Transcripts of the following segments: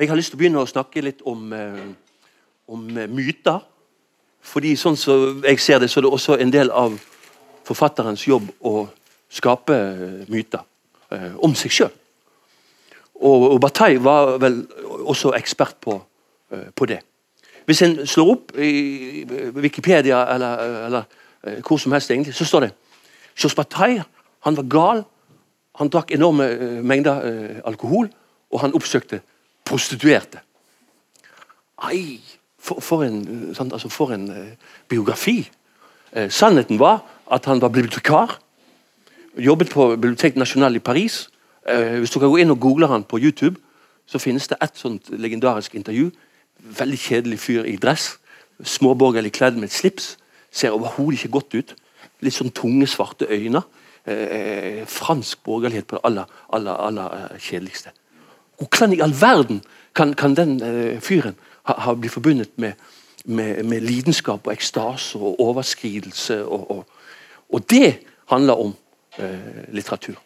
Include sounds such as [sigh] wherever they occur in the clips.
Jeg har lyst til å begynne å snakke litt om, eh, om eh, myter. Fordi sånn som jeg ser det, så er det også en del av forfatterens jobb å skape eh, myter om seg sjøl. Og, og Bataille var vel også ekspert på, på det. Hvis en slår opp i Wikipedia eller, eller hvor som helst, egentlig, så står det Jos Bataille han var gal. Han drakk enorme mengder alkohol, og han oppsøkte prostituerte. Ai, for, for en, sant, altså for en uh, biografi. Eh, sannheten var at han var bibliotekar. Jobbet på Bibliotek National i Paris. Eh, hvis du kan gå inn og google han på YouTube, så finnes det et sånt legendarisk intervju. Veldig kjedelig fyr i dress. Småborgerlig kledd med et slips. Ser overhodet ikke godt ut. Litt sånn tunge, svarte øyne. Eh, fransk borgerlighet på det aller, aller, aller eh, kjedeligste. Hvordan i all verden kan, kan den uh, fyren ha, ha blitt forbundet med, med, med, lidenskap og ekstase og overskridelse? Og, og, og det handler om uh, litteratur.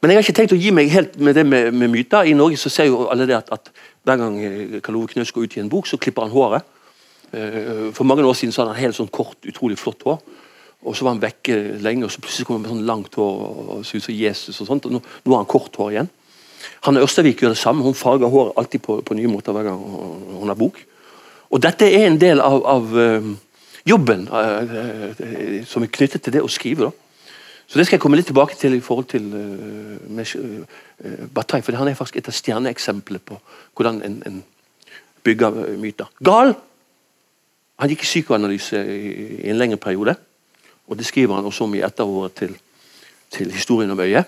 Men jeg har ikke tenkt å gi meg helt med det med, med myter. I Norge så ser jo alle det at, at hver gang eh, Karl Ove Knøs går ut i en bok, så klipper han håret. Uh, for mange år siden så hadde han helt sånn kort, utrolig flott hår. Og så var han vekke lenge, og så plutselig kom han med sånn langt hår og så ut som Jesus. og sånt, og nå, nå har han kort hår igjen. Hanne Ørstavik gjør det samme. Hun farger håret alltid på, på, nye måter hver gang hun har bok. Og dette er en del av, av uh, jobben uh, uh, som er knyttet til det å skrive. da. Så Det skal jeg komme litt tilbake til i forhold til med, Bataille. For han er faktisk et av stjerneeksemplene på hvordan en, en bygger myter. Gal! Han gikk i psykoanalyse i, i en lengre periode. Og Det skriver han også om i etterordet til, til historien om øyet.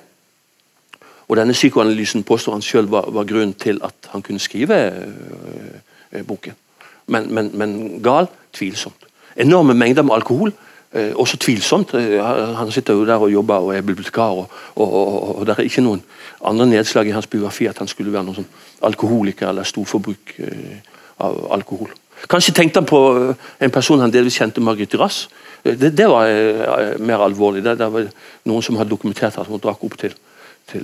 Og Denne psykoanalysen påstår han selv var, var grunnen til at han kunne skrive øh, boken. Men, men, men, gal tvilsomt. Enorme mengder med alkohol. Eh, også tvilsomt. Øh, han sitter jo der og jobber og er bibliotekar. Og, og, og, og, det er ikke noen andre nedslag i hans biografi at han skulle være noen sånn alkoholiker eller storforbruk eh, av alkohol. Kanskje tenkte han på en person han delvis kjente, Margrethe Rass det, det var uh, mer alvorlig. Det, det, var noen som hadde dokumentert at hun drakk opp til,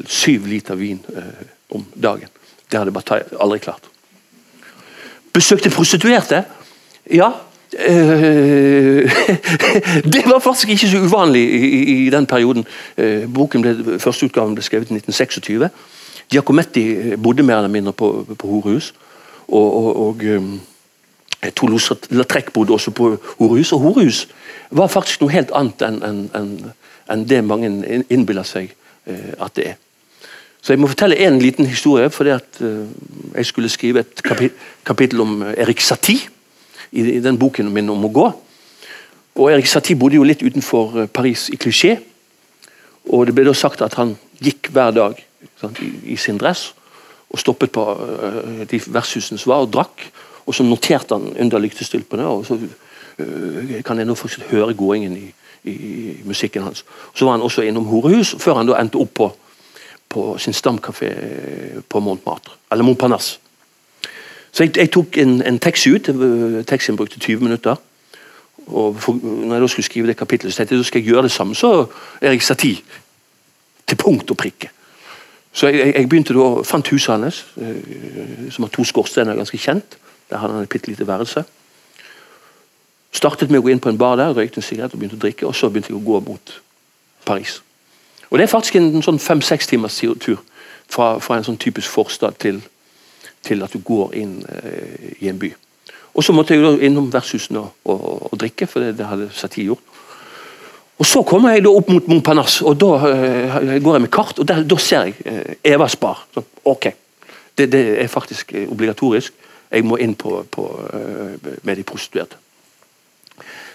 syv liter vin uh, om dagen. Det hadde Bataille aldri klart. Besøkte prostituerte? Ja. Uh, [laughs] det var faktisk ikke så uvanlig i, i, den perioden. boken ble, Første utgaven ble skrevet i 1926. Giacometti bodde mer eller mindre på, på horehus. Og, og, og um, Toulouse Lautrec bodde også på horehus. Og horehus var faktisk noe helt annet enn en, en, det mange innbiller seg eh, at det er. Så Jeg må fortelle en liten historie. fordi at eh, Jeg skulle skrive et kapit kapittel om eh, Erik Satie i, den boken min om å gå. Og Erik Satie bodde jo litt utenfor eh, Paris, i Cliché. Og Det ble da sagt at han gikk hver dag sant, i, sin dress og stoppet på de vertshusene som var, og drakk. Og så noterte han under lyktestylpene. og så uh, kan jeg nå faktisk høre gåingen i, i, i, musikken hans. Så var han også innom horehus, før han da endte opp på, på sin stamkafé på Montmartre, eller Montparnasse. Så jeg, jeg tok en, en taxi ut. Taxien brukte 20 minutter. Og for, når jeg da skulle skrive det kapittelet, så tenkte jeg da skal jeg gjøre det samme så Erik Satie. Til punkt og prikke. Så jeg, jeg begynte da, fant huset hans, som har to skorstener, ganske kjent. Der hadde han et bitte lite værelse. Startet med å gå inn på en bar der, røykte en sigarett og begynte å drikke. Og så begynte jeg å gå mot Paris. Og Det er faktisk en, sånn fem-seks timers tur fra, fra, en sånn typisk forstad til, til at du går inn eh, i en by. Og Så måtte jeg da innom vertshusene og, og, og, drikke, for det, det hadde Satie gjort. Og Så kommer jeg da opp mot Montparnasse, og da eh, går jeg med kart, og der, da ser jeg eh, Evas bar. Så, ok, det, det, er faktisk eh, obligatorisk. Jeg må inn på, på, eh, med de prostituerte.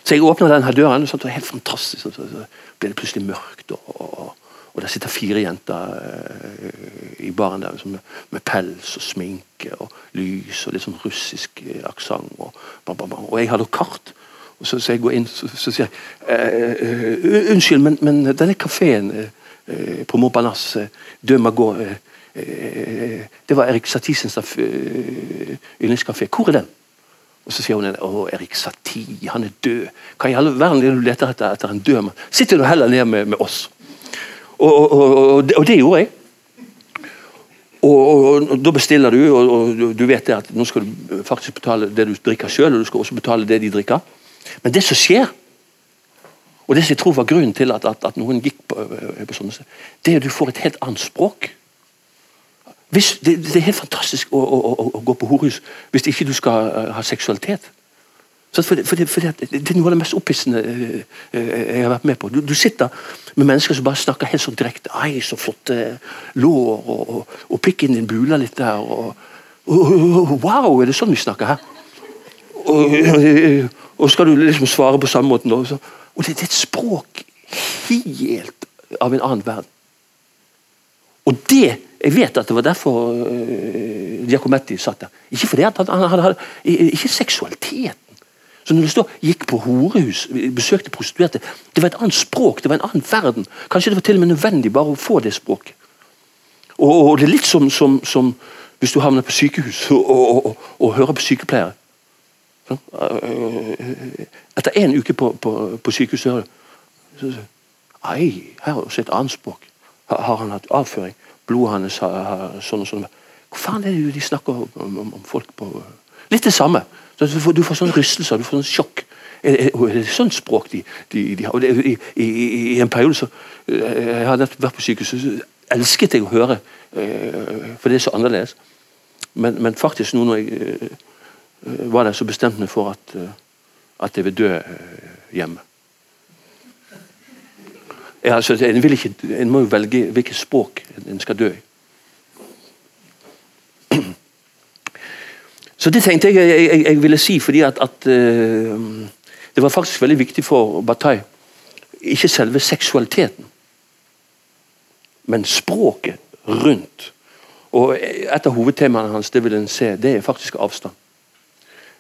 Så jeg åpner denne døren, og det er helt fantastisk. Så, blir det plutselig mørkt. Og, og, og der sitter fire jenter uh, i baren der med, med, pels og sminke og lys og litt sånn russisk uh, aksent. Og, og, jeg hadde kart. Og så, så jeg går inn så, så sier jeg uh, Unnskyld, men, men denne kafeen på Montparnasse, De Magot Det var Erik Satisens yndlingskafé. Hvor er den? Og Så sier hun å, Erik Satie, han er død. Hva i all verden er du leter etter, etter en død mann? Sitt du heller ned med, med oss. Og, og, og, og, det, gjorde jeg. Og, Da bestiller du, og, du vet at nå skal du faktisk betale det du drikker sjøl, og du skal også betale det de drikker. Men det som skjer, og det som jeg tror var grunnen til at, at, at noen gikk på, på sånne det er at du får et helt annet språk. Hvis, det, det, er helt fantastisk å, å, å, å gå på horehus hvis ikke du skal uh, ha seksualitet. For, for, det, for det, det, er noe av det mest opphissende uh, jeg har vært med på. Du, du, sitter med mennesker som bare snakker helt sånn direkte. 'Ei, så flotte lår', og, og, og pikken din buler litt der. Og, og, 'Wow, er det sånn vi snakker her?' Og, skal du liksom svare på samme måten. Og, det, det er et språk helt av en annen verden. Og det Jeg vet at det var derfor uh, Giacometti satt der. Ikke fordi han, han, han hadde Ikke seksualiteten. Så når du står, gikk på horehus, besøkte prostituerte Det var et annet språk, det var en annen verden. Kanskje det var til og med nødvendig bare å få det språket. Og, og det er litt som, som, som, hvis du havner på sykehus og, og, og hører på sykepleiere. Sånn? Etter én uke på, på, på sykehuset så, Ei, her er også et annet språk. Har han hatt avføring? Blodet hans har, sånn og sånn. Hvor faen er det de snakker om, om, om folk på Litt det samme. Du, får, du får sånne rystelser, du får sånn sjokk. Er det, er det sånt språk de, de, de har? I, i, I, en periode så Jeg har vært på sykehuset, så elsket jeg å høre, for det er så annerledes. Men, men faktisk nå når jeg var der, så bestemte jeg meg for at, at jeg vil dø hjemme. Altså, en, ikke, en, må jo velge hvilket språk en skal dø i. Så det tenkte jeg jeg, jeg, jeg ville si, fordi at, at uh, det var faktisk veldig viktig for Bataille. Ikke selve seksualiteten, men språket rundt. Og Et av hovedtemaene hans det vil en se, det er faktisk avstand.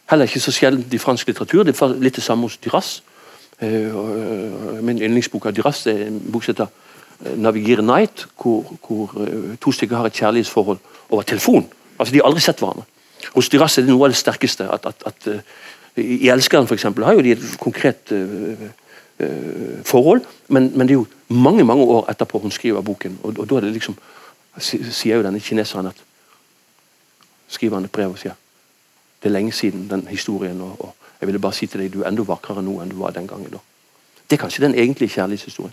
Heller ikke så sjeldent i fransk litteratur. Det er litt det samme hos Duras. Uh, min yndlingsbok av Duras er en bok som heter 'Navigere Night', hvor, hvor to stykker har et kjærlighetsforhold over telefon. Altså De har aldri sett hverandre. Hos Duras er det noe av det sterkeste. at, at, at I 'Elskeren' for eksempel, har jo de et konkret forhold, men, men, det er jo mange mange år etterpå hun skriver boken. Og, og da er det liksom sier jo denne kineseren at skriver han et brev og sier det er lenge siden den historien. og, og jeg ville bare si til deg du er enda vakrere nå enn du var den gangen. da. Det er kanskje den egentlige kjærlighetshistorien.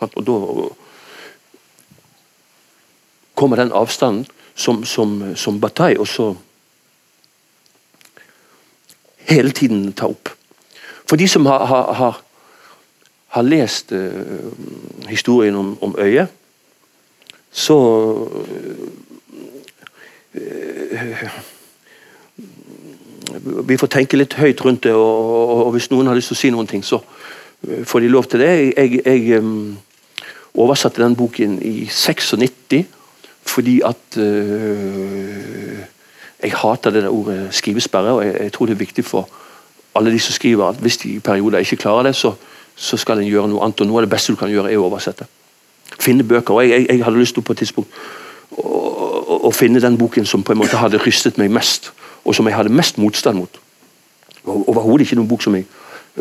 Og da kommer den avstanden som, som, som Bataille også hele tiden tar opp. For de som har, har, har, har lest uh, historien om, om øyet, så uh, vi får tenke litt høyt rundt det, og, og, hvis noen har lyst til å si noen ting, så eh, får de lov til det. Jeg, jeg um, oversatte den boken i 96 fordi at uh, Jeg hater det der ordet skrivesperre, og jeg, jeg, tror det er viktig for alle de som skriver at hvis de i perioder ikke klarer det, så, så skal en gjøre noe annet. og Noe av det beste du kan gjøre, er å oversette. Finne bøker. og Jeg, jeg hadde lyst til på et tidspunkt å, å, å finne den boken som på en måte hadde rystet meg mest og som jeg hadde mest motstand mot. Overhodet ikke noen bok som jeg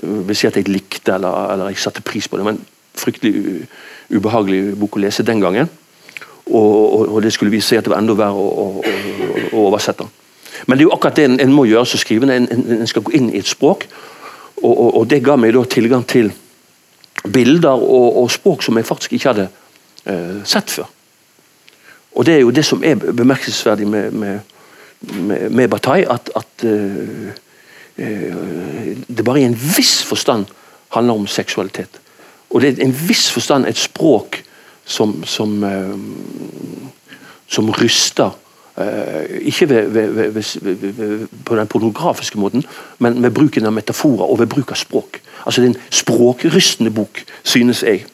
øh, vil si at jeg likte eller, eller jeg satte pris på. Det men en fryktelig ubehagelig bok å lese den gangen. Og, og, og det skulle vi se at det var enda verre å, å, å oversette. Men det er jo akkurat det en, en må gjøre som skrivende. En, en, en, skal gå inn i et språk. Og, og det ga meg da tilgang til bilder og, språk som jeg faktisk ikke hadde uh, sett før. Og det er jo det som er bemerkelsesverdig med, med med, Bataille at, at uh, uh, det bare i en viss forstand handler om seksualitet. Og det er i en viss forstand et språk som, som, uh, som ryster. ikke ved, ved, ved, på den pornografiske måten, men med bruken av metaforer og ved bruk av språk. Altså Det er en språkrystende bok, synes jeg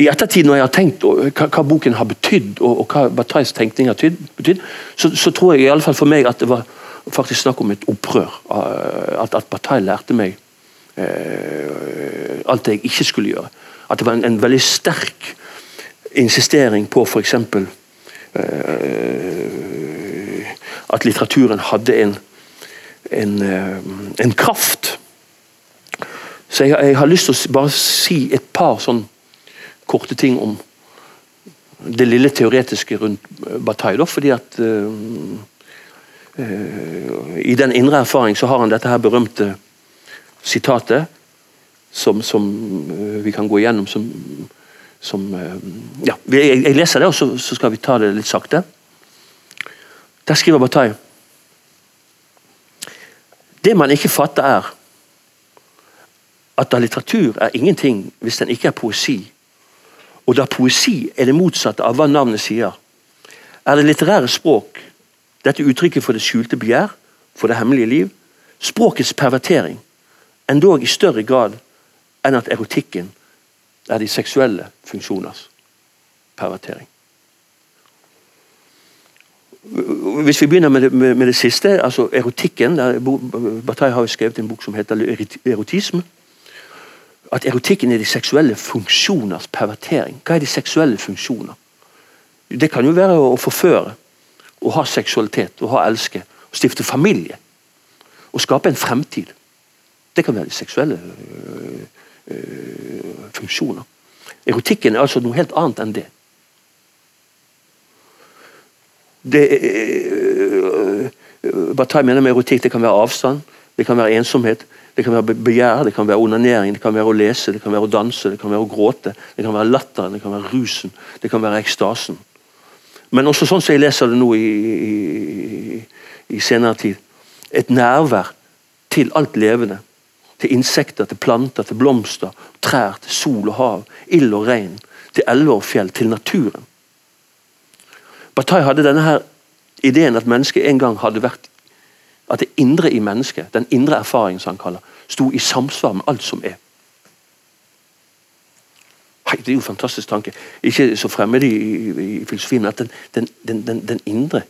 i ettertid, når jeg har tenkt hva, hva boken har betydd, og, og hva Batailles tenkning har betydd, så, så, tror jeg i alle fall for meg at det var faktisk snakk om et opprør. At, at Bataille lærte meg eh, alt det jeg ikke skulle gjøre. At det var en, en veldig sterk insistering på f.eks. Eh, at litteraturen hadde en, en, eh, en kraft. Så jeg, jeg, har lyst til å bare si et par sånn korte ting om det lille teoretiske rundt Bataille. Fordi at uh, uh, I den indre erfaring så har han dette her berømte sitatet som, som uh, vi kan gå igjennom som, som ja, jeg, jeg, leser det, og så, så, skal vi ta det litt sakte. Der skriver Bataille Det man ikke fatter, er at litteratur er ingenting hvis den ikke er poesi, og da poesi er det motsatte av hva navnet sier, er det litterære språk dette uttrykket for det skjulte begjær, for det hemmelige liv, språkets pervertering, endog i større grad enn at erotikken er de seksuelle funksjoners pervertering. Hvis vi begynner med det, med, med det siste, altså erotikken Bataille har jo skrevet en bok som heter erotisme at erotikken er de seksuelle funksjoners pervertering. Hva er de seksuelle funksjoner? Det kan jo være å forføre, å ha seksualitet, å ha elske, å stifte familie. Å skape en fremtid. Det kan være de seksuelle øh, øh, funksjoner. Erotikken er altså noe helt annet enn det. det øh, Bataille mener med erotikk det kan være avstand, det kan være ensomhet, det kan være begjær, det kan være onanering, det kan være å lese, det kan være å danse, det kan være å gråte, det kan være latteren, det kan være rusen, det kan være ekstasen. Men også sånn som jeg leser det nå i, i, i senere tid. Et nærvær til alt levende. Til insekter, til planter, til blomster, trær, til sol og hav, ild og regn. Til elver og fjell, til naturen. Bataille hadde denne her ideen at mennesket en gang hadde vært at det indre i mennesket, den indre erfaringen som han kaller, sto i samsvar med alt som er. Hei, det er jo en fantastisk tanke. Ikke så fremmed i, i, i filosofien, men at den, den, den, den indre,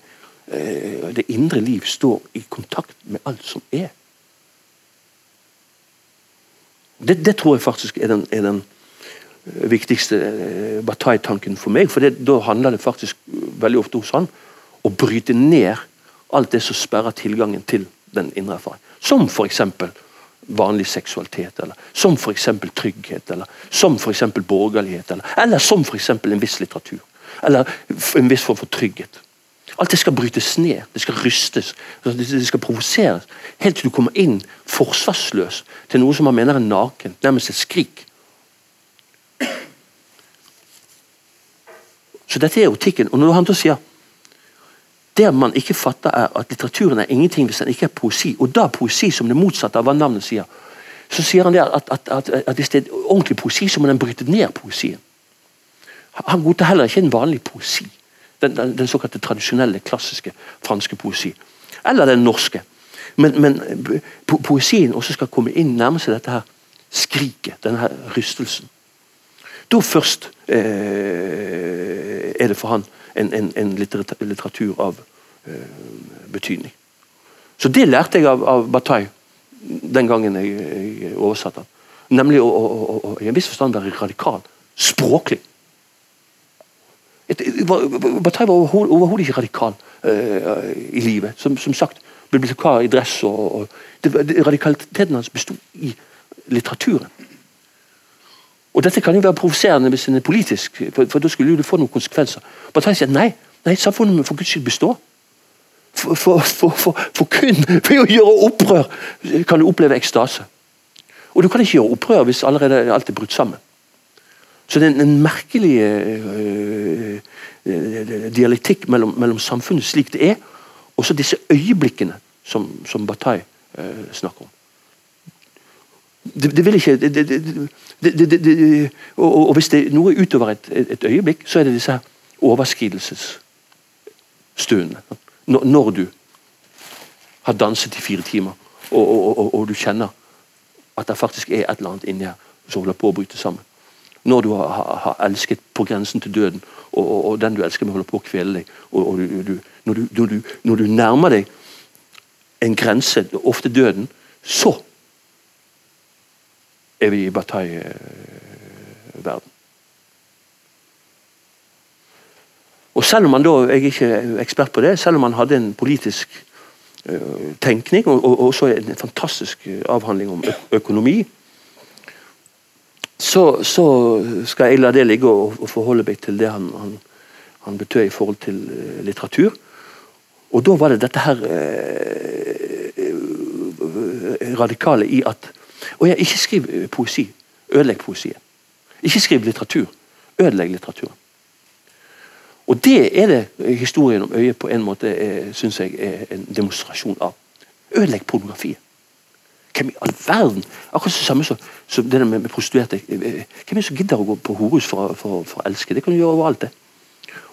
eh, det indre liv står i kontakt med alt som er. Det, det tror jeg faktisk er den, er den viktigste eh, Bataille-tanken for meg. For det, da handler det faktisk veldig ofte hos han å bryte ned alt det som sperrer tilgangen til den indre erfaring. Som f.eks. vanlig seksualitet, eller som f.eks. trygghet, eller som f.eks. borgerlighet, eller, eller som f.eks. en viss litteratur. Eller en viss form for trygghet. Alt det skal brytes ned, det skal rystes, det skal provoseres. Helt til du kommer inn forsvarsløs til noe som man mener er naken, nærmest et skrik. Så dette er erotikken. Og når han da sier det man ikke fatter, er at litteraturen er ingenting hvis den ikke er poesi. Og da poesi som det motsatte av hva navnet sier. Så sier han at, at, at, at hvis det er ordentlig poesi, så må den bryte ned poesien. Han godtar heller ikke en vanlig poesi. Den, den, den såkalte tradisjonelle, klassiske franske poesi. Eller den norske. Men, men po poesien også skal komme inn nærme seg dette her skriket, denne her rystelsen. Da først eh, er det for han en, en, en litteratur av eh, betydning. Så det lærte jeg av, av Bataille den gangen jeg, jeg oversatte den. Nemlig å, å, å, i en viss forstand være radikal. Språklig. Bataille var overhodet over ikke radikal eh, i livet. Som, som, sagt, bibliotekar i dress. og, og det, Radikaliteten hans bestod i litteraturen. Og Dette kan jo være provoserende hvis den er politisk, for, for da skulle det få noen konsekvenser. Bataille sier nei, nei, samfunnet må for Guds skyld bestå. For, for, for, for, kun ved å gjøre opprør kan du oppleve ekstase. Og du kan ikke gjøre opprør hvis allerede alt er brutt sammen. Så det er en, merkelig uh, uh, dialektikk mellom, mellom, samfunnet slik det er, og så disse øyeblikkene som, som Bataille snakker om. Det, det vil ikke det, og, og, hvis det er noe utover et, et, øyeblikk, så er det disse overskridelsesstundene. Når, når du har danset i fire timer, og, og, og, du kjenner at det faktisk er et eller annet inni her som holder på å bryte sammen. Når du har, har, elsket på grensen til døden, og, den du elsker med holder på å kvele deg. og du, når, du, når, du, når du nærmer deg en grense, ofte døden, så er vi i Bataille-verden. Og selv om man da, Jeg er ikke ekspert på det, selv om man hadde en politisk uh, tenkning og, og også en fantastisk avhandling om økonomi, så, så, skal jeg la det ligge og, og forholde meg til det han, han han betød i forhold til uh, litteratur. Og da var det dette her uh, radikale i at Og jeg, ikke skriv eh, poesi. Ødelegg poesien. Ikke skriv litteratur. Ødelegg litteraturen. Og det er det historien om øyet på en måte synes jeg er en demonstrasjon av. Ødelegg pornografien. Hvem i all verden Akkurat det samme som, som det med, med prostituerte. Hvem er som gidder å gå på horehus for, for, for, å elske? Det kan du gjøre overalt. det.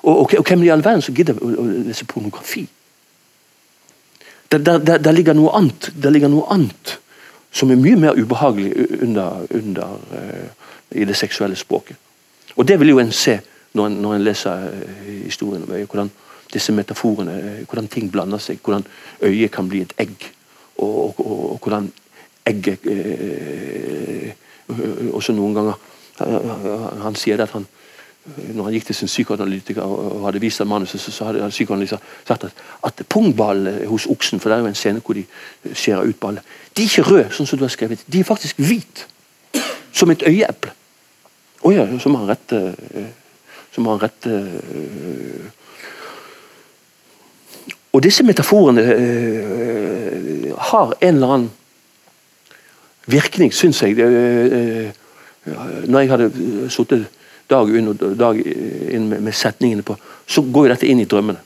Og, og, og hvem i all verden som gidder å, å lese pornografi? Der, der, der, der, ligger noe annet Der ligger noe annet som er mye mer ubehagelig under, under uh, i det seksuelle språket. Og det vil jo en se når en, når en leser uh, historien om øyet. Hvordan disse metaforene, uh, hvordan ting blander seg. Hvordan øyet kan bli et egg. Og, og, og, og hvordan egget Også noen ganger Han sier at han når han gikk til sin psykoanalytiker og hadde vist ham manuset, så hadde psykoanalytikeren sagt at, at pungballene hos oksen For det er jo en scene hvor de skjærer ut ballet. De er ikke røde, sånn som du har skrevet. De er faktisk hvite. Som et øyeeple. Å oh ja, så må rette Så må rette Og disse metaforene har en eller annen virkning, syns jeg. Når jeg hadde sittet dag inn og dag inn med, med, setningene på, så går jo dette inn i drømmene.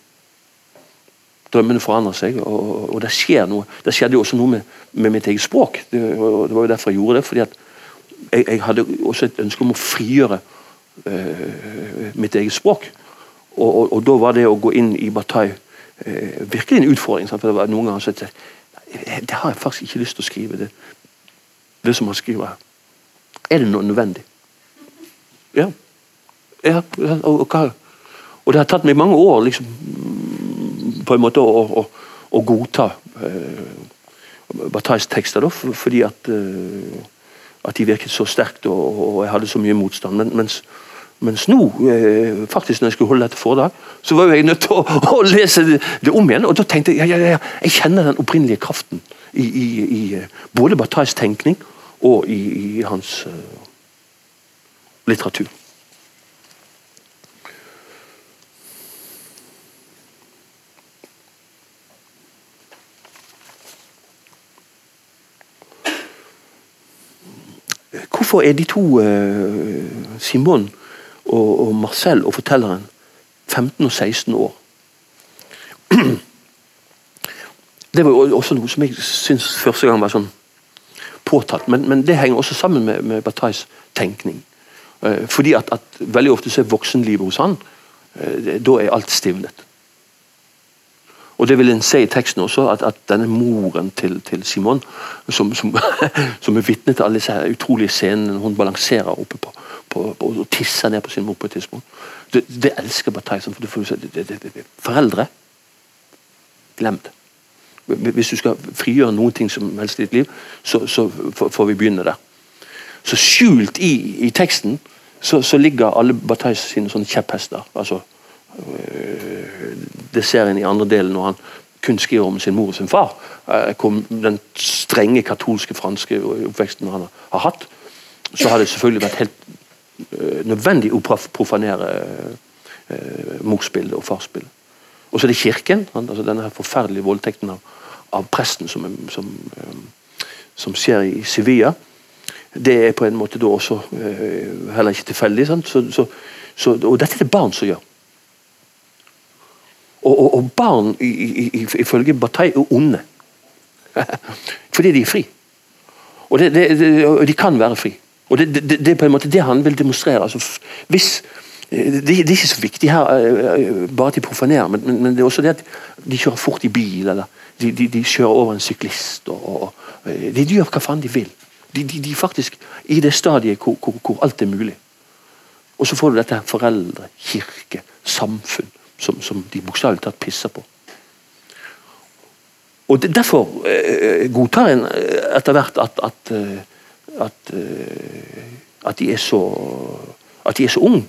Drømmene forandrer seg, og, og det skjer noe. Det skjedde jo også noe med, med mitt eget språk. Det, det, var jo derfor jeg gjorde det. fordi at jeg, jeg hadde også et ønske om å frigjøre uh, mitt eget språk. Og, og, og, da var det å gå inn i Bataille uh, virkelig en utfordring. Sant? for det var noen ganger så jeg, Det har jeg faktisk ikke lyst til å skrive. Det, det som han skriver her. Er det noe nødvendig? Ja. Ja, og, og, og, det har tatt meg mange år liksom, på en måte å, å, å godta eh, Batailles tekster, da, fordi at, eh, at de virket så sterkt og, og, jeg hadde så mye motstand. Men, mens, mens nå, eh, faktisk når jeg skulle holde dette foredrag, så var jeg nødt til å, å lese det, om igjen. Og da tenkte jeg ja, ja, ja, jeg kjenner den opprinnelige kraften i, i, i både Batailles tenkning og i, i hans litteratur. Hvorfor er de to, uh, Simon og, Marcel og fortelleren, 15 og 16 år? [clears throat] Det var også noe som jeg syns første gang var sånn påtatt, men, men det henger også sammen med, med Batailles tenkning. Uh, fordi at, at, veldig ofte så er voksenlivet hos han, uh, da er alt stivnet. Og det vil en se i teksten også, at, at denne moren til, til Simon, som, som, [laughs] som er vitne til alle disse utrolige scenene hun balanserer oppe på, på, på, og tisser ned på sin mor på et tidspunkt Det, det elsker Bataille. For det, det, det, foreldre Glem det. Hvis du skal frigjøre noen ting som helst i ditt liv, så, så får vi begynne der. Så skjult i, i teksten så, så, ligger alle Batailles sine sånne kjepphester. altså det ser en i andre delen når han kun skriver om sin mor og sin far. Eh, den strenge katolske franske oppveksten han har hatt. Så har det selvfølgelig vært helt eh, nødvendig å profanere eh, morsbildet og farsbildet. Og så er det kirken. altså Denne forferdelige voldtekten av, av presten som, som, som, skjer i Sevilla. Det er på en måte da også heller ikke tilfeldig. Så, så, så, og dette er det barn som gjør. Og, og, og barn ifølge Bataille er onde. [laughs] Fordi de er fri. Og det, det, det, de kan være fri. Og det, er på en måte det han vil demonstrere. Altså, hvis, det, det, er ikke så viktig her eh, eh, bare at de profanerer, men, men, men, det er også det at de kjører fort i bil, eller de, de, de kjører over en syklist. Og, og, eh, de gjør hva faen de vil. De, de, faktisk i det stadiet hvor, hvor, hvor alt er mulig. Og så får du dette her foreldre, kirke, samfunn som, som de bokstavelig talt pisser på. Og Derfor eh, godtar en eh, etter hvert at, at, eh, at, at, de er så at de er så unge.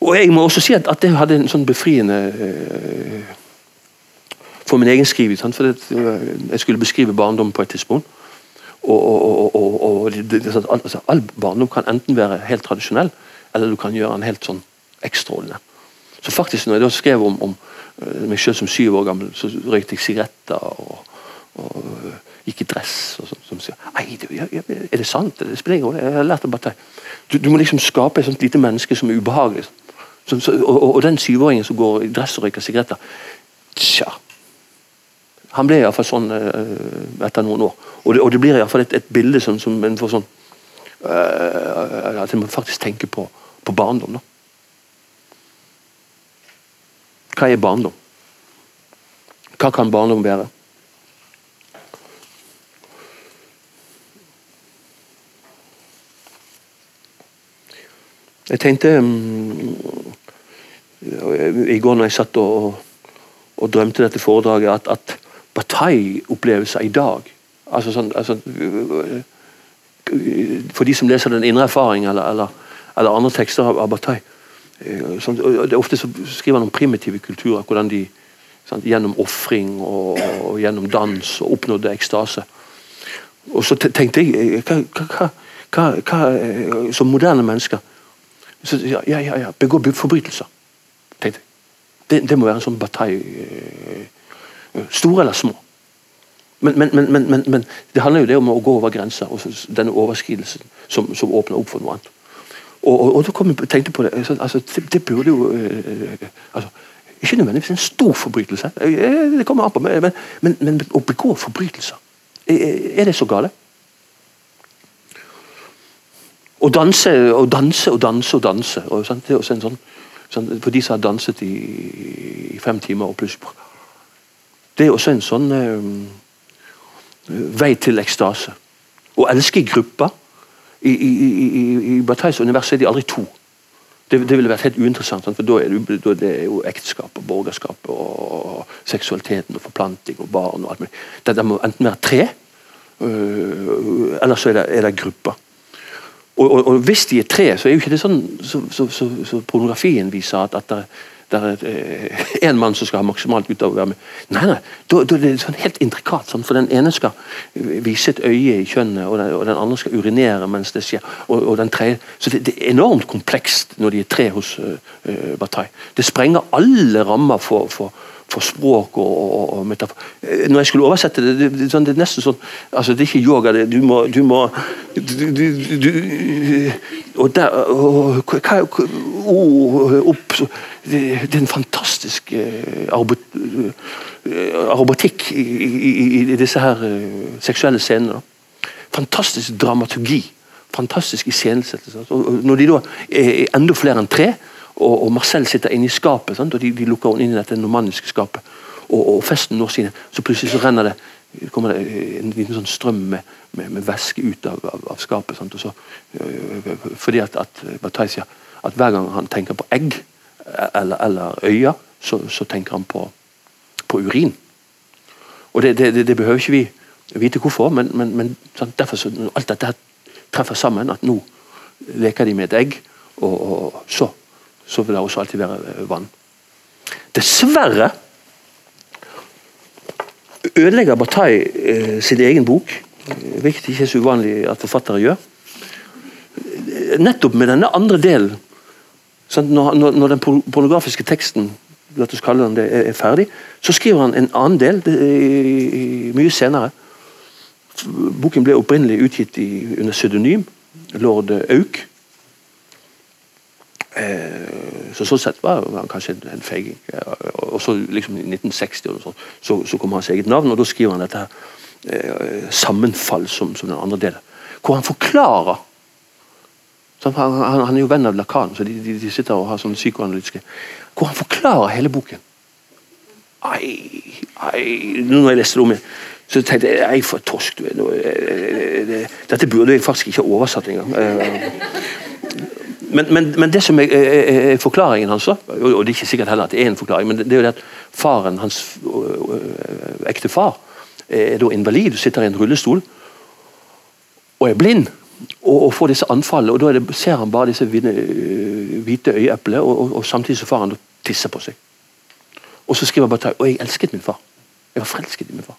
Og jeg må også si at, det hadde en sånn befriende for min egen skriving. For jeg skulle beskrive barndom på et tidspunkt. Og, og, og, og det, altså, All barndom kan enten være helt tradisjonell, eller du kan gjøre den helt sånn ekstraordinær. Så faktisk når jeg da skrev om, om eh, meg selv som syv år gammel, så røykte jeg sigaretter og, og øh, gikk i dress. og sånn. Som sier Nei, du, jeg, jeg, er det sant? Det spiller ingen rolle. Jeg har lært det bare du, du må liksom skape et sånt lite menneske som er ubehagelig. Så, så, og, og, den syvåringen som går i dress og røyker sigaretter Tja. Han ble iallfall sånn øh, etter noen år. Og det, og det blir iallfall et, et bilde som, som en får sånn øh, At en faktisk tenke på, på barndom. da. Hva er barndom? Hva kan barndom være? Jeg tenkte um, i går når jeg satt og, og drømte dette foredraget, at, at Bataille-opplevelser i dag altså sånn, altså, For de som leser Den indre erfaring eller, eller, eller andre tekster av Bataille sånn, det er Ofte så skriver han om primitive kulturer. hvordan de sånn, Gjennom ofring og, og, gjennom dans og oppnådde ekstase. Og så tenkte jeg hva, hva, hva, hva, Som moderne mennesker så, ja, ja, ja, begå forbrytelser. tenkte jeg. Det, det må være en sånn bataille. Eh, store eller små. Men, men, men, men, det handler jo det om å gå over grenser, og denne overskridelsen som, som åpner opp for noe annet. Og, og, og da kom jeg tenkte på det altså, det, det, burde jo øh, altså, Ikke nødvendigvis en stor forbrytelse, det kommer an på, men, men, å begå forbrytelser Er det så gale? Å danse og danse og danse og danse. Og, sant, det er også en sånn, sånn, For de som har danset i, i fem timer og pluss Det er også en sånn øh, vei til ekstase. Å elske i grupper. I, i, i, i Batailles univers er de aldri to. Det, det, ville vært helt uinteressant, for da er, det, da er jo ekteskap og borgerskap og seksualiteten og forplanting og barn og alt mulig. Det, det må enten være tre, øh, eller så er det, det grupper. Og, og, og, hvis de er tre, så er jo ikke det sånn så, så, så, så pornografien viser at, at det, det er én mann som skal ha maksimalt ut av å være med. Nei, nei, da, da er det sånn helt intrikat. Sånn, for den ene skal vise et øye i kjønnet, og den, og den andre skal urinere mens det skjer. Og, og den tredje, Så det, det, er enormt komplekst når de er tre hos uh, uh, Bataille. Det sprenger alle rammer for, for for språk og, og, og, metafor. Eh, når jeg skulle oversette det, det, det, sånn, det er nesten sånn altså Det er ikke yoga, det, du må, du må du, du, Og der og, hva, oh, opp, det, det, er en fantastisk eh, arobatikk i, i, i, i, disse her seksuelle scenene. Fantastisk dramaturgi. Fantastisk iscenesettelse. Når de da er enda flere enn tre, og, og Marcel sitter inne i skapet, sant? og de, de, lukker henne inn i dette normanniske skapet. Og, og, festen når sine. Så plutselig så renner det kommer det en liten sånn strøm med, med, med væske ut av, av, av skapet. Sant? Og så, øh, fordi at, at Bataille at hver gang han tenker på egg eller, eller øyer, så, så, tenker han på, på urin. Og det, det, det, behøver ikke vi vite hvorfor, men, men, men derfor så, alt dette treffer sammen. At nå leker de med et egg, og, og så så vil det også alltid være eh, vann. Dessverre ødelegger Bataille eh, sin egen bok, eh, hvilket ikke er så uvanlig at forfattere gjør. Nettopp med denne andre delen. Når, når, når, den pornografiske teksten la oss kalle den det, er ferdig, så skriver han en annen del det, mye senere. Boken ble opprinnelig utgitt i, under pseudonym. Lord Auk. Eh, så sånn sett var han kanskje en, en feiging. Og så liksom i 1960 sånt, så, så kom hans eget navn, og da skriver han dette her, eh, sammenfall som, som, den andre delen. Hvor han forklarer han, han, han, er jo venn av Lacan, så de, de, de sitter og har sånne psykoanalytiske Hvor han forklarer hele boken. Ai, ai, når jeg leste det om igjen, så tenkte jeg ei for torsk du er. Dette burde jeg faktisk ikke ha oversatt engang. Eh, men, men, men, det som er, er, er forklaringen hans, og det er ikke sikkert heller at det er en forklaring, men det er jo det at faren, hans ekte far, er da invalid, sitter i en rullestol og er blind. Og, og får disse anfallene, og da det, ser han bare disse hvite øyeeplene, og, og, og, samtidig så får han tisse på seg. Og så skriver han bare og jeg elsket min far. Jeg var forelsket i min far.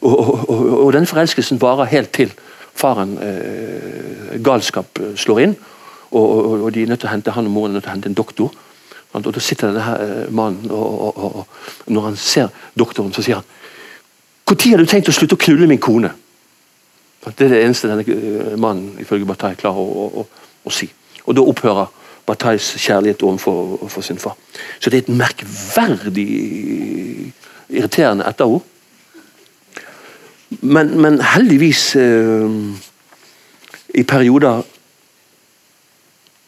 og, og, og, den forelskelsen varer helt til faren eh, galskap slår inn. Og, og, og de er nødt til å hente han og moren er nødt til å hente en doktor. Og Da sitter denne her eh, mannen, og, og, når han ser doktoren, så sier han Når har du tenkt å slutte å knulle min kone? Det er det eneste denne eh, mannen ifølge Bataille klarer å, å, å, si. Og Da opphører Batailles kjærlighet overfor for sin far. Så det er et merkverdig irriterende etterord. Men, men heldigvis eh, i perioder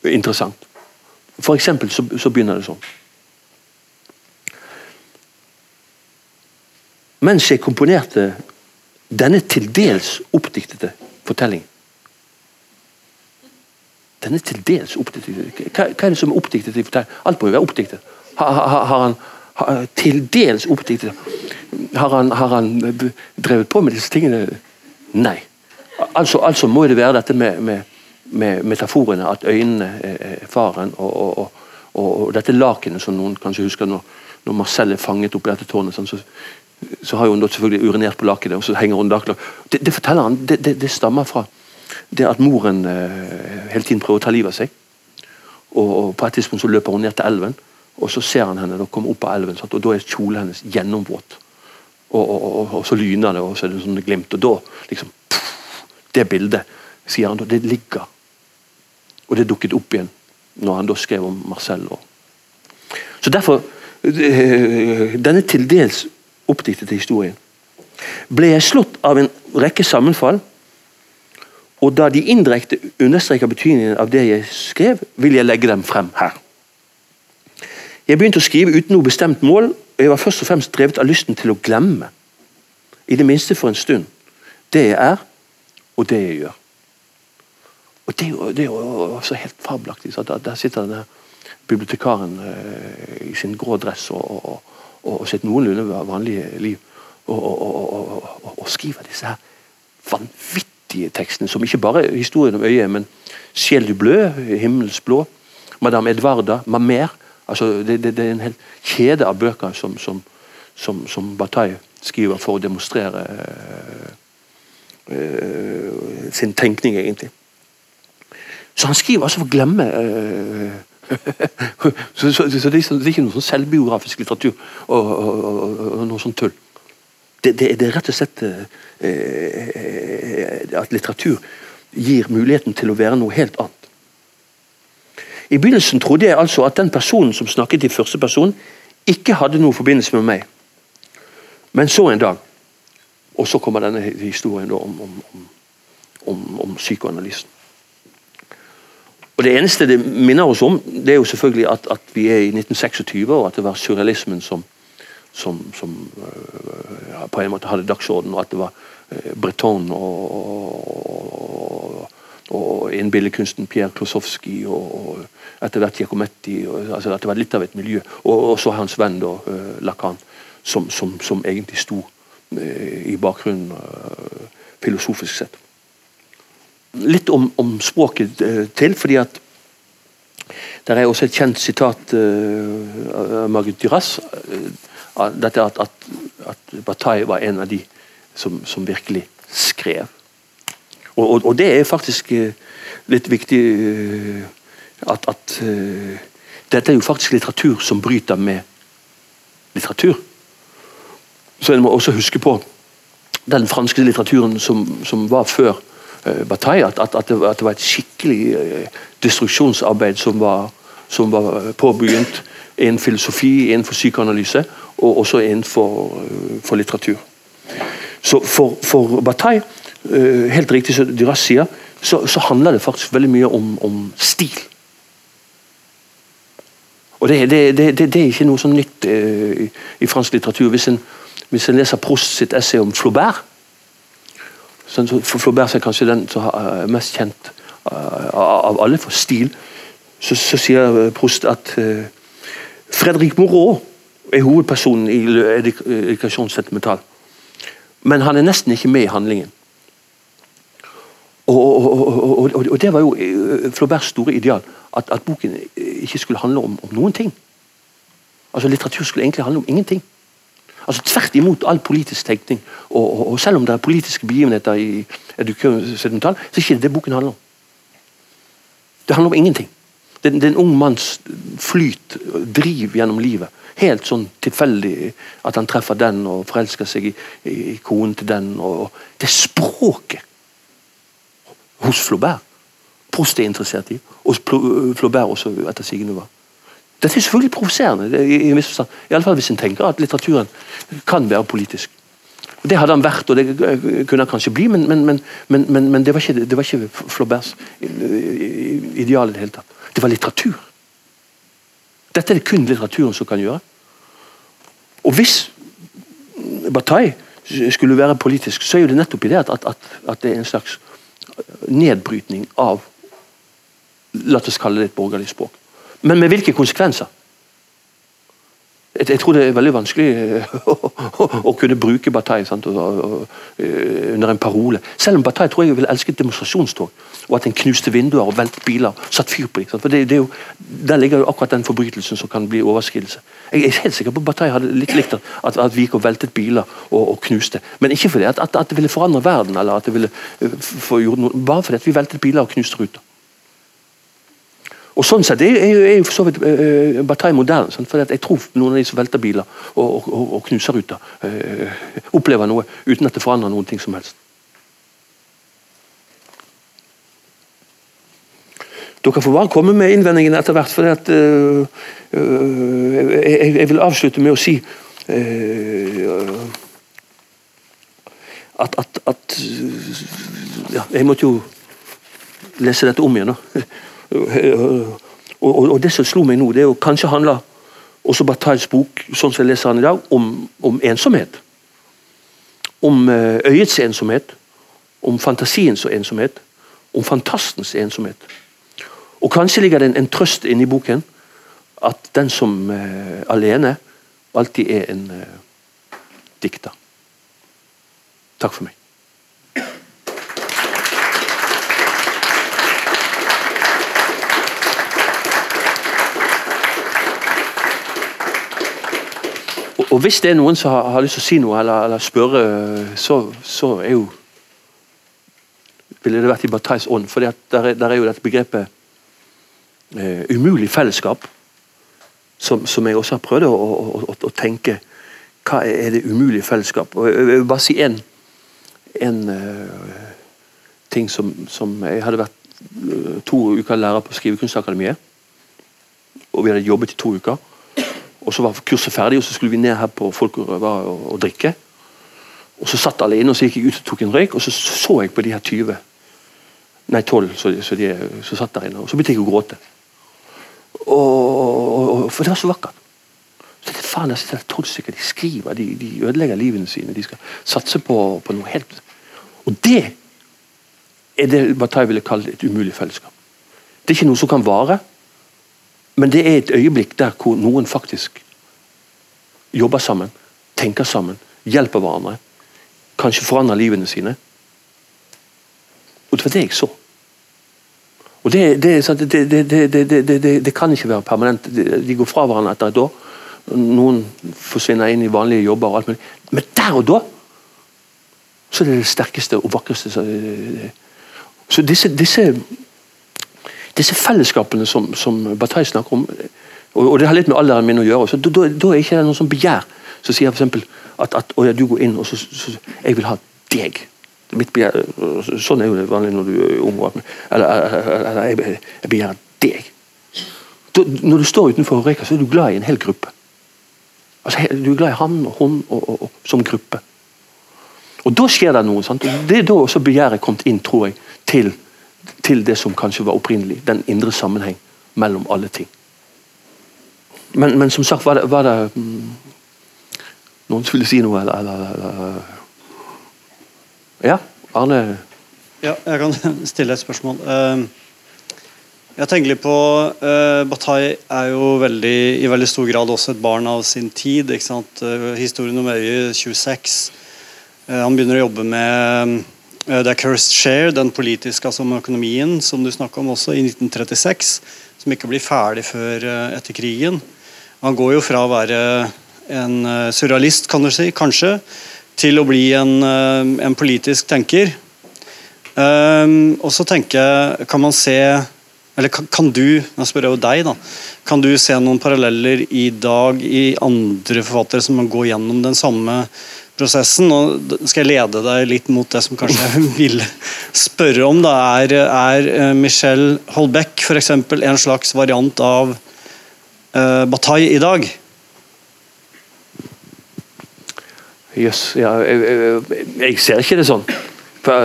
interessant. For eksempel så, så begynner det sånn. Mens jeg komponerte denne til dels oppdiktede fortellingen Denne til dels oppdiktede hva, hva, er det som er oppdiktet? Alt må jo være oppdiktet. Har, har, har han til dels oppdiktet har han, har han, drevet på med disse tingene? Nei. Altså, altså må det være dette med, med med metaforene at øynene er faren, og, og, og, og dette lakenet som noen kanskje husker når, når Marcel er fanget oppi dette tårnet. Sånn, så, så, har hun selvfølgelig urinert på lakenet, og så henger hun der. Det, det forteller han, det, det, det, stammer fra det at moren eh, hele tiden prøver å ta livet av seg. Og, og, På et tidspunkt så løper hun ned til elven, og så ser han henne komme opp av elven. Sant? og Da er kjolen hennes gjennomvåt. Og, og, og, så lyner det, og så er det sånn glimt. Og da liksom pff, Det bildet, sier han da, det ligger og det dukket opp igjen når han da skrev om Marcel. Så derfor eh, Denne til dels oppdiktede historien ble jeg slått av en rekke sammenfall. Og da de indirekte understreker betydningen av det jeg skrev, vil jeg legge dem frem her. Jeg begynte å skrive uten noe bestemt mål, og jeg var først og fremst drevet av lysten til å glemme. I det minste for en stund. Det jeg er, og det jeg gjør. Og Det er jo, så helt fabelaktig. Der, der, sitter denne bibliotekaren uh, i sin grå dress og, og, og, og sitt noenlunde vanlige liv og, skriver disse her vanvittige tekstene, som ikke bare er historien om øyet, men 'Sjel du blø', 'Himmels blå', 'Madame Edvarda', 'Mamer'. Altså, det, det, det, er en hel kjede av bøker som, som, som, som Bataille skriver for å demonstrere uh, uh, sin tenkning, egentlig. Så han skriver altså for å glemme uh, [laughs] så, så, så, det, er ikke noe sånn selvbiografisk litteratur og, og, og, og noe sånt tull. Det, det, det, er rett og slett at litteratur gir muligheten til å være noe helt annet. I begynnelsen trodde jeg altså at den personen som snakket i første person, ikke hadde noe forbindelse med meg. Men så en dag, og så kommer denne historien om, om, om, om psykoanalysen. Og Det eneste det minner oss om, det er jo selvfølgelig at, at vi er i 1926, og at det var surrealismen som, som, som ja, på en måte hadde dagsorden, og at det var uh, Breton og, og, og innbilledkunsten Pierre Klosowski og, etter hvert Giacometti. altså At det var litt av et miljø. Og så hans venn da, uh, Lacan, som, som, som, egentlig sto i bakgrunnen filosofisk sett litt om, om språket til, fordi at det er også et kjent sitat av Margit Duras. Dette at, at, at, Bataille var en av de som, som virkelig skrev. Og, og, og, det er faktisk litt viktig at, at Dette er jo faktisk litteratur som bryter med litteratur. Så en må også huske på den franske litteraturen som, som var før uh, Bataille at, at, at, det, at, det, var et skikkelig uh, destruksjonsarbeid som var, som var påbegynt innen filosofi, innenfor psykoanalyse og også innenfor uh, for litteratur. Så for, for Bataille, helt riktig som Duras sier, så, så, handler det faktisk veldig mye om, om stil. Og det, det, det, det, er ikke noe sånn nytt i, i fransk litteratur. Hvis en, hvis en leser Prost sitt essay om Flaubert, for Flaubert er kanskje den som er mest kjent av alle for stil. Så, så sier eh, Prost at uh, Fredrik Moreau er hovedpersonen i Edikasjon sentimental. Men han er nesten ikke med i handlingen. Og, og, og, og, det var jo Flauberts store ideal. At, at boken ikke skulle handle om, om, noen ting. Altså Litteratur skulle egentlig handle om ingenting. Altså Tvert imot all politisk tenkning. Og, selv om det er politiske begivenheter i Edukøren 1700 så er ikke det det boken handler om. Det handler om ingenting. Det, det er en ung manns flyt, driv gjennom livet. Helt sånn tilfeldig at han treffer den og forelsker seg i, i, konen til den. Det er språket hos Flaubert Prost er interessert i, og Flaubert også etter sigende. Dette er selvfølgelig provoserende, i, i, i alle fall hvis en tenker at litteraturen kan være politisk. Det hadde han vært, og det kunne han kanskje bli, men, men, men, men det, var ikke, det, var ikke, Flauberts ideal i det hele tatt. Det var litteratur. Dette er det kun litteraturen som kan gjøre. Og hvis Bataille skulle være politisk, så er jo det nettopp i det at, at, at det er en slags nedbrytning av La oss kalle det et borgerlig språk. Men med hvilke konsekvenser? Jeg, tror det er veldig vanskelig eh, [laughs] å, kunne bruke Bataille sant, eh, under en parole. Selv om Bataille tror jeg ville elsket demonstrasjonstog. Og at en knuste vinduer og veltet biler satt fyr på dem. For det, det jo, Der ligger jo akkurat den forbrytelsen som kan bli overskridelse. Jeg er helt sikker på at Bataille hadde litt likt at, at vi gikk og veltet biler og, og knuste. Men ikke fordi at, at, at, det ville forandre verden, eller at det ville eh, få gjort noe, bare fordi at vi veltet biler og knuste ruter. Og sånn sett er, jo for så vidt uh, Bataille moderne. Sant? For jeg tror noen av de som velter biler og, og, og knuser ruter, uh, opplever noe uten at det forandrer noen ting som helst. Dere får bare komme med innvendingene etter hvert. for at, uh, jeg, jeg, vil avslutte med å si at, at, at ja, Jeg måtte jo lese dette om igjen. nå og, og, og, det som slo meg nå, det er jo kanskje handler også Batailles bok sånn som jeg leser den i dag, om, om ensomhet. Om eh, øyets ensomhet, om fantasiens ensomhet, om fantastens ensomhet. Og Kanskje ligger det en, en trøst inni boken at den som uh, alene alltid er en dikter. Takk for meg. Og hvis det er noen som har, har, lyst til å si noe eller, eller spørre, så, så, er jo Ville det vært i Batailles ånd. For der, der, er jo dette begrepet eh, umulig fellesskap, som, som, jeg også har prøvd å, å, å, å, tenke Hva er det umulige fellesskap? Og jeg, vil bare si én uh, ting som, som, Jeg hadde vært uh, to uker lærer på Skrivekunstakademiet. Og vi hadde jobbet i to uker. Og Så var kurset ferdig, og så skulle vi ned her på Folk og Røver og, og, drikke. Og Så satt alle inne, og så gikk jeg ut og tok en røyk, og så så jeg på de her 20 Nei, 12 så, så de så satt der inne. Og så begynte jeg å gråte. Og, for det var så vakkert. Så det faen, er tolv stykker de skriver, de, de, ødelegger livene sine. De skal satse på, på noe helt Og det er det Bataille ville kalle et umulig fellesskap. Det er ikke noe som kan vare. Men det er et øyeblikk der hvor noen faktisk jobber sammen, tenker sammen, hjelper hverandre. Kanskje forandrer livene sine. Og det var det jeg så. Og Det, det, det kan ikke være permanent. De går fra hverandre etter et år. Noen forsvinner inn i vanlige jobber. og alt mulig. Men der og da så er det det sterkeste og vakreste. Så disse, disse disse fellesskapene som, som Bataille snakker om, og, og, det har litt med alderen min å gjøre, så da, da er ikke det noe begjær som sier f.eks. at, at ja, du går inn og så, så, Jeg vil ha deg. Mitt begjær, Sånn er jo det vanlig når du er ung. Eller, eller jeg, jeg begjærer deg. Da, når du står utenfor Reka, så er du glad i en hel gruppe. Altså, du er glad i han og hun og, og, og, som gruppe. Og Da skjer det noe. Sant? Det er da også begjæret kommet inn, tror jeg, til til det som kanskje var opprinnelig. Den indre sammenheng mellom alle ting. Men, men som sagt, var det, var det mm, Noen skulle si noe, eller, eller, eller, Ja, Arne? Ja, jeg kan [laughs] stille et spørsmål. Ehm, jeg tenker litt på uh, Bataille er jo veldig, i veldig stor grad også et barn av sin tid. Uh, historien om Øye 26. Uh, han begynner å jobbe med Eh, det er Cursed Share, den politiske altså økonomien som du snakka om også, i 1936, som ikke blir ferdig før eh, etter krigen. Han går jo fra å være en eh, surrealist, kan du si, kanskje, til å bli en, en politisk tenker. Um, og så tenker jeg, kan man se Eller kan, du nå spør jeg jo deg da, kan du se noen paralleller i dag i andre forfattere som går gjennom den samme prosessen? Nå skal jeg lede deg litt mot det som kanskje jeg [laughs] vil spørre om. Da. Er, er eh, Michel Holbeck eksempel en slags variant av uh, Bataille i dag? Jøss, ja, jeg, jeg, jeg ser ikke det sånn. For,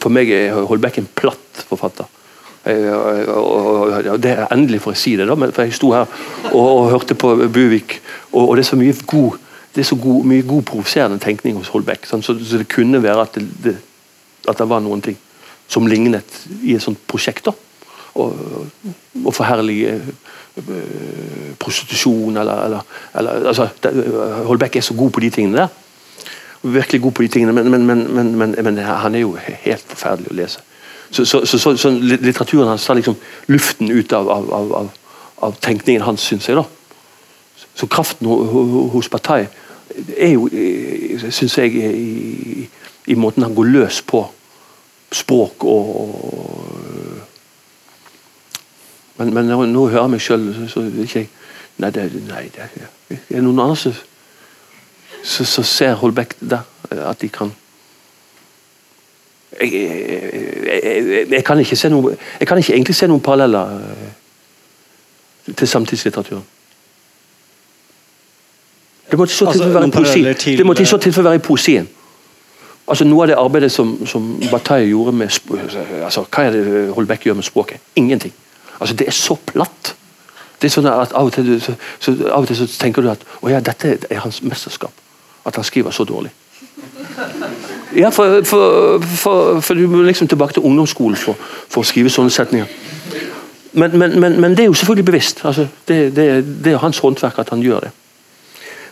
for meg er Holbeck en platt forfatter. Det er Endelig får jeg si det, da, for jeg sto her og, og hørte på Buvik, og, og det er så mye god det er så god, mye god provoserende tenkning hos Holbeck. Sånn, så, så det kunne være at det, det, at det var noen ting som lignet i et sånt prosjekt. da. Og forherlige øh, prostitusjon eller, eller, eller altså, det, Holbeck er så god på de tingene der. Virkelig god på de tingene, men, men, men, men han er jo helt forferdelig å lese. Så, så, så, så, litteraturen hans tar liksom luften ut av, av, av, av, tenkningen hans, syns jeg. da. Så kraften ho- ho- hos Bataille er jo, syns jeg, i, i måten han går løs på språk og, og Men, men jeg nå hører meg sjøl, så, ikke jeg Nei, det, nei, det er noen andre som som ser Holbæk der, at de kan jeg, jeg, jeg, kan noe Jeg kan ikke egentlig se noen paralleller eh, til samtidslitteraturen. Det måtte i så Altså, tilfelle være noen i poesi. til- Det måtte i så tilfelle være i poesien. Altså Noe av det arbeidet som, som Bataille gjorde med altså, Hva er det Holbæk gjør med språket? Ingenting. Altså Det er så platt. Det er sånn at Av og til, så, så, av og til så tenker du at å ja, dette er hans mesterskap. At han skriver så dårlig. Ja, for, for, for, for du må liksom tilbake til ungdomsskolen for, å skrive sånne setninger. Men, men, men, men det er jo selvfølgelig bevisst. Altså, det, det, det er hans håndverk at han gjør det.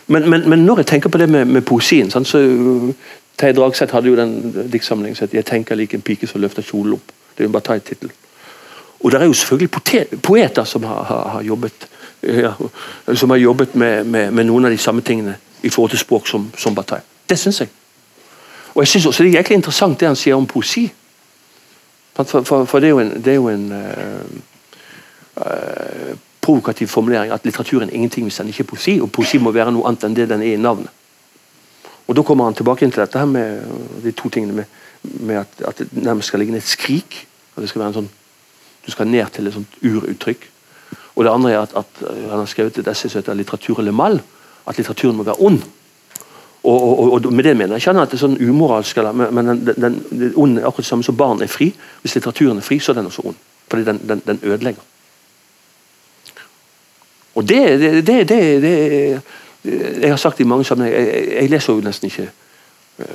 Men, når jeg tenker på det med, med poesien sant, så uh, Terje Dragseth hadde jo den diktsamlingen som het 'Jeg tenker lik en pike som løfter kjolen opp'. Det er jo en Bataille-tittel. Og det er jo selvfølgelig poeter som har, har, har jobbet ja, som har jobbet med, med, med noen av de samme tingene i forhold til språk som, som Bataille. Det syns jeg. Og jeg synes også det er egentlig interessant det han sier om poesi. For, for, for det er jo en, er jo en uh, uh, provokativ formulering at litteraturen er ingenting hvis den ikke er poesi, og poesi må være noe annet enn det den er i navnet. Og Da kommer han tilbake inn til dette her med de to tingene med, med at, at det nærmest skal ligge et skrik. at det skal være en sånn, Du skal ned til et sånt uruttrykk. Og det andre er at, at han har skrevet et essay som heter 'Litteratur eller mal'. At litteraturen må være ond. Og, og, og Med det mener jeg ikke at det er sånn umoralsk, men den, den, den ond er akkurat det samme som barn er fri. Hvis litteraturen er fri, så er den også ond. Fordi den, den, den ødelegger. Og det, det, det, det, Jeg har sagt i mange sammenhenger, jeg, jeg leser jo nesten ikke øh,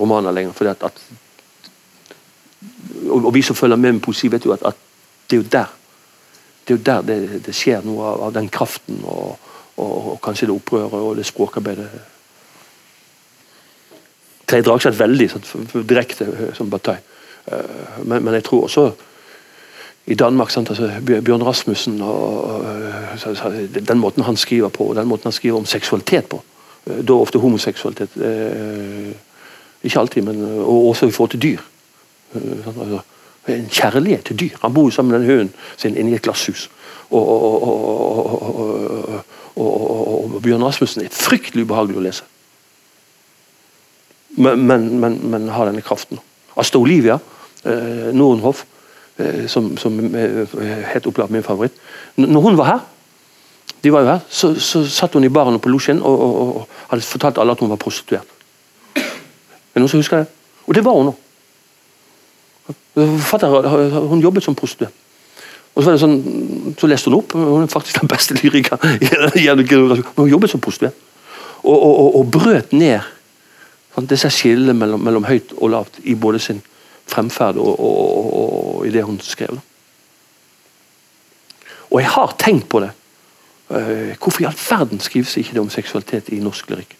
romaner lenger. fordi at, at og vi som følger med med poesi, vet jo at, at det er jo der det er jo der det, det skjer noe av, av den kraften og, og, og kanskje det opprøret og det språkarbeidet. Terje Dragseth veldig sånn, direkte eh, som Bataille. Eh, men, men, jeg tror også i Danmark sant, altså Bjørn Rasmussen og, eh, så, så, Den måten han skriver på, og den måten han skriver om seksualitet på, da ofte homoseksualitet Ikke alltid, men og også i forhold til dyr. Sånn, altså, en kjærlighet til dyr. Han bor jo sammen med den hunden sin inni et glasshus. Og, og, og, og, Bjørn Rasmussen er fryktelig ubehagelig å lese. Men, men, men, men har denne kraften. Asta Olivia eh, Nordenhoff, eh, som, som er helt opplagt min favoritt. Når hun var her, de var jo her, så, så satt hun i baren på losjen og, og, og, hadde fortalt alle at hun var prostituert. Er det noen som husker det? Og det var hun òg. Hun jobbet som prostituert. Og så, sånn, så leste hun opp. Hun er faktisk den beste lyrikeren. Men hun jobbet som prostituert. Og, og, og, og brøt ned sant, disse skillene mellom, mellom høyt og lavt i både sin fremferd og, og, og, og i det hun skrev. Og jeg har tenkt på det. Eh, hvorfor i all verden skrives ikke det om seksualitet i norsk lyrikk?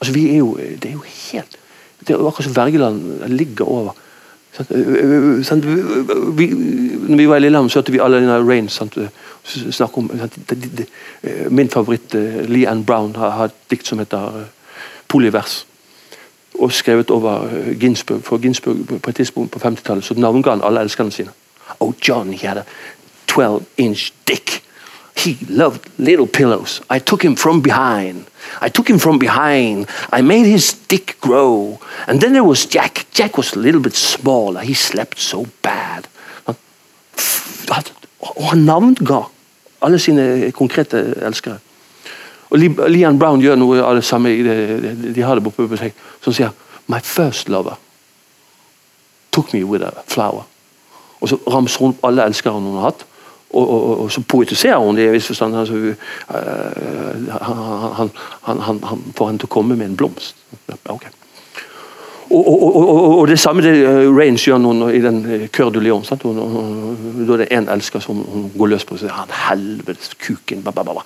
Altså, vi er jo, Det er jo helt Det er akkurat som Wergeland ligger over. Sant? Vi, når vi var i Lillehammer, så hørte vi alle denne Rain sant? snakke om sant? de, de, Min favoritt, Lee Ann Brown, har, har et dikt som heter Polyvers. og skrevet over Ginsburg. For Ginsburg på et tidspunkt på 50-tallet så navnga han alle elskerne sine. Oh, John, he had a 12 inch dick. He loved little pillows. I took him from behind. I took him from behind. I made his dick grow. And then there was Jack. Jack was a little bit smaller. He slept so bad. Og han navnga alle sine konkrete elskere. Og Leon Brown gjør noe av det samme. De har det på seg, som sier My first lover took me with a flower. Og så ramser hun opp alle elskere hun har hatt. Og, og, og, og så poetiserer hun det i en viss forstand. Altså, uh, han, han, han, han, får henne til å komme med en blomst. Okay. Og, det samme det uh, Range gjør hun i den Cœur du Lion. Sant? Hun, hun, da er det én elsker som hun går løs på. Så sier han helvetes kuken. Ba, ba, ba.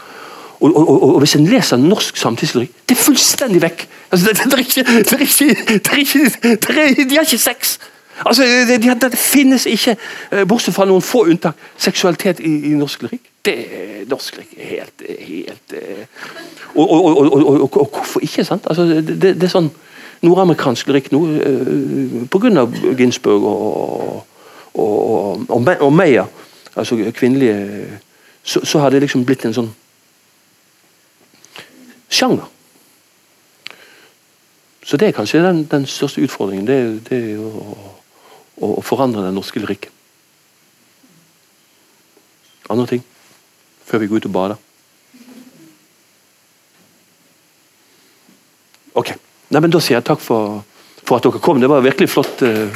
Og, og, og, Hvis en leser norsk samtidslyrik, det er fullstendig vekk! Altså, det, det, er ikke, det, er ikke, det, er ikke, det er, De har ikke sex! Altså, det, det, det, finnes ikke, eh, bortsett fra noen få unntak, seksualitet i, i norsk lyrikk. Det er norsk lyrikk helt, helt eh, og, og, og, og, hvorfor ikke? sant? Altså, det, det, er sånn nordamerikansk lyrikk nå grunn pga. Ginsburg og, og, Meyer, altså kvinnelige så, så har det liksom blitt en sånn sjanger. Så det er kanskje den, den største utfordringen. Det, er å og forandre den norske lyrikken. Andre ting før vi går ut og bader? Ok. Nei, men Da sier jeg takk for, for at dere kom. Det var virkelig flott. Uh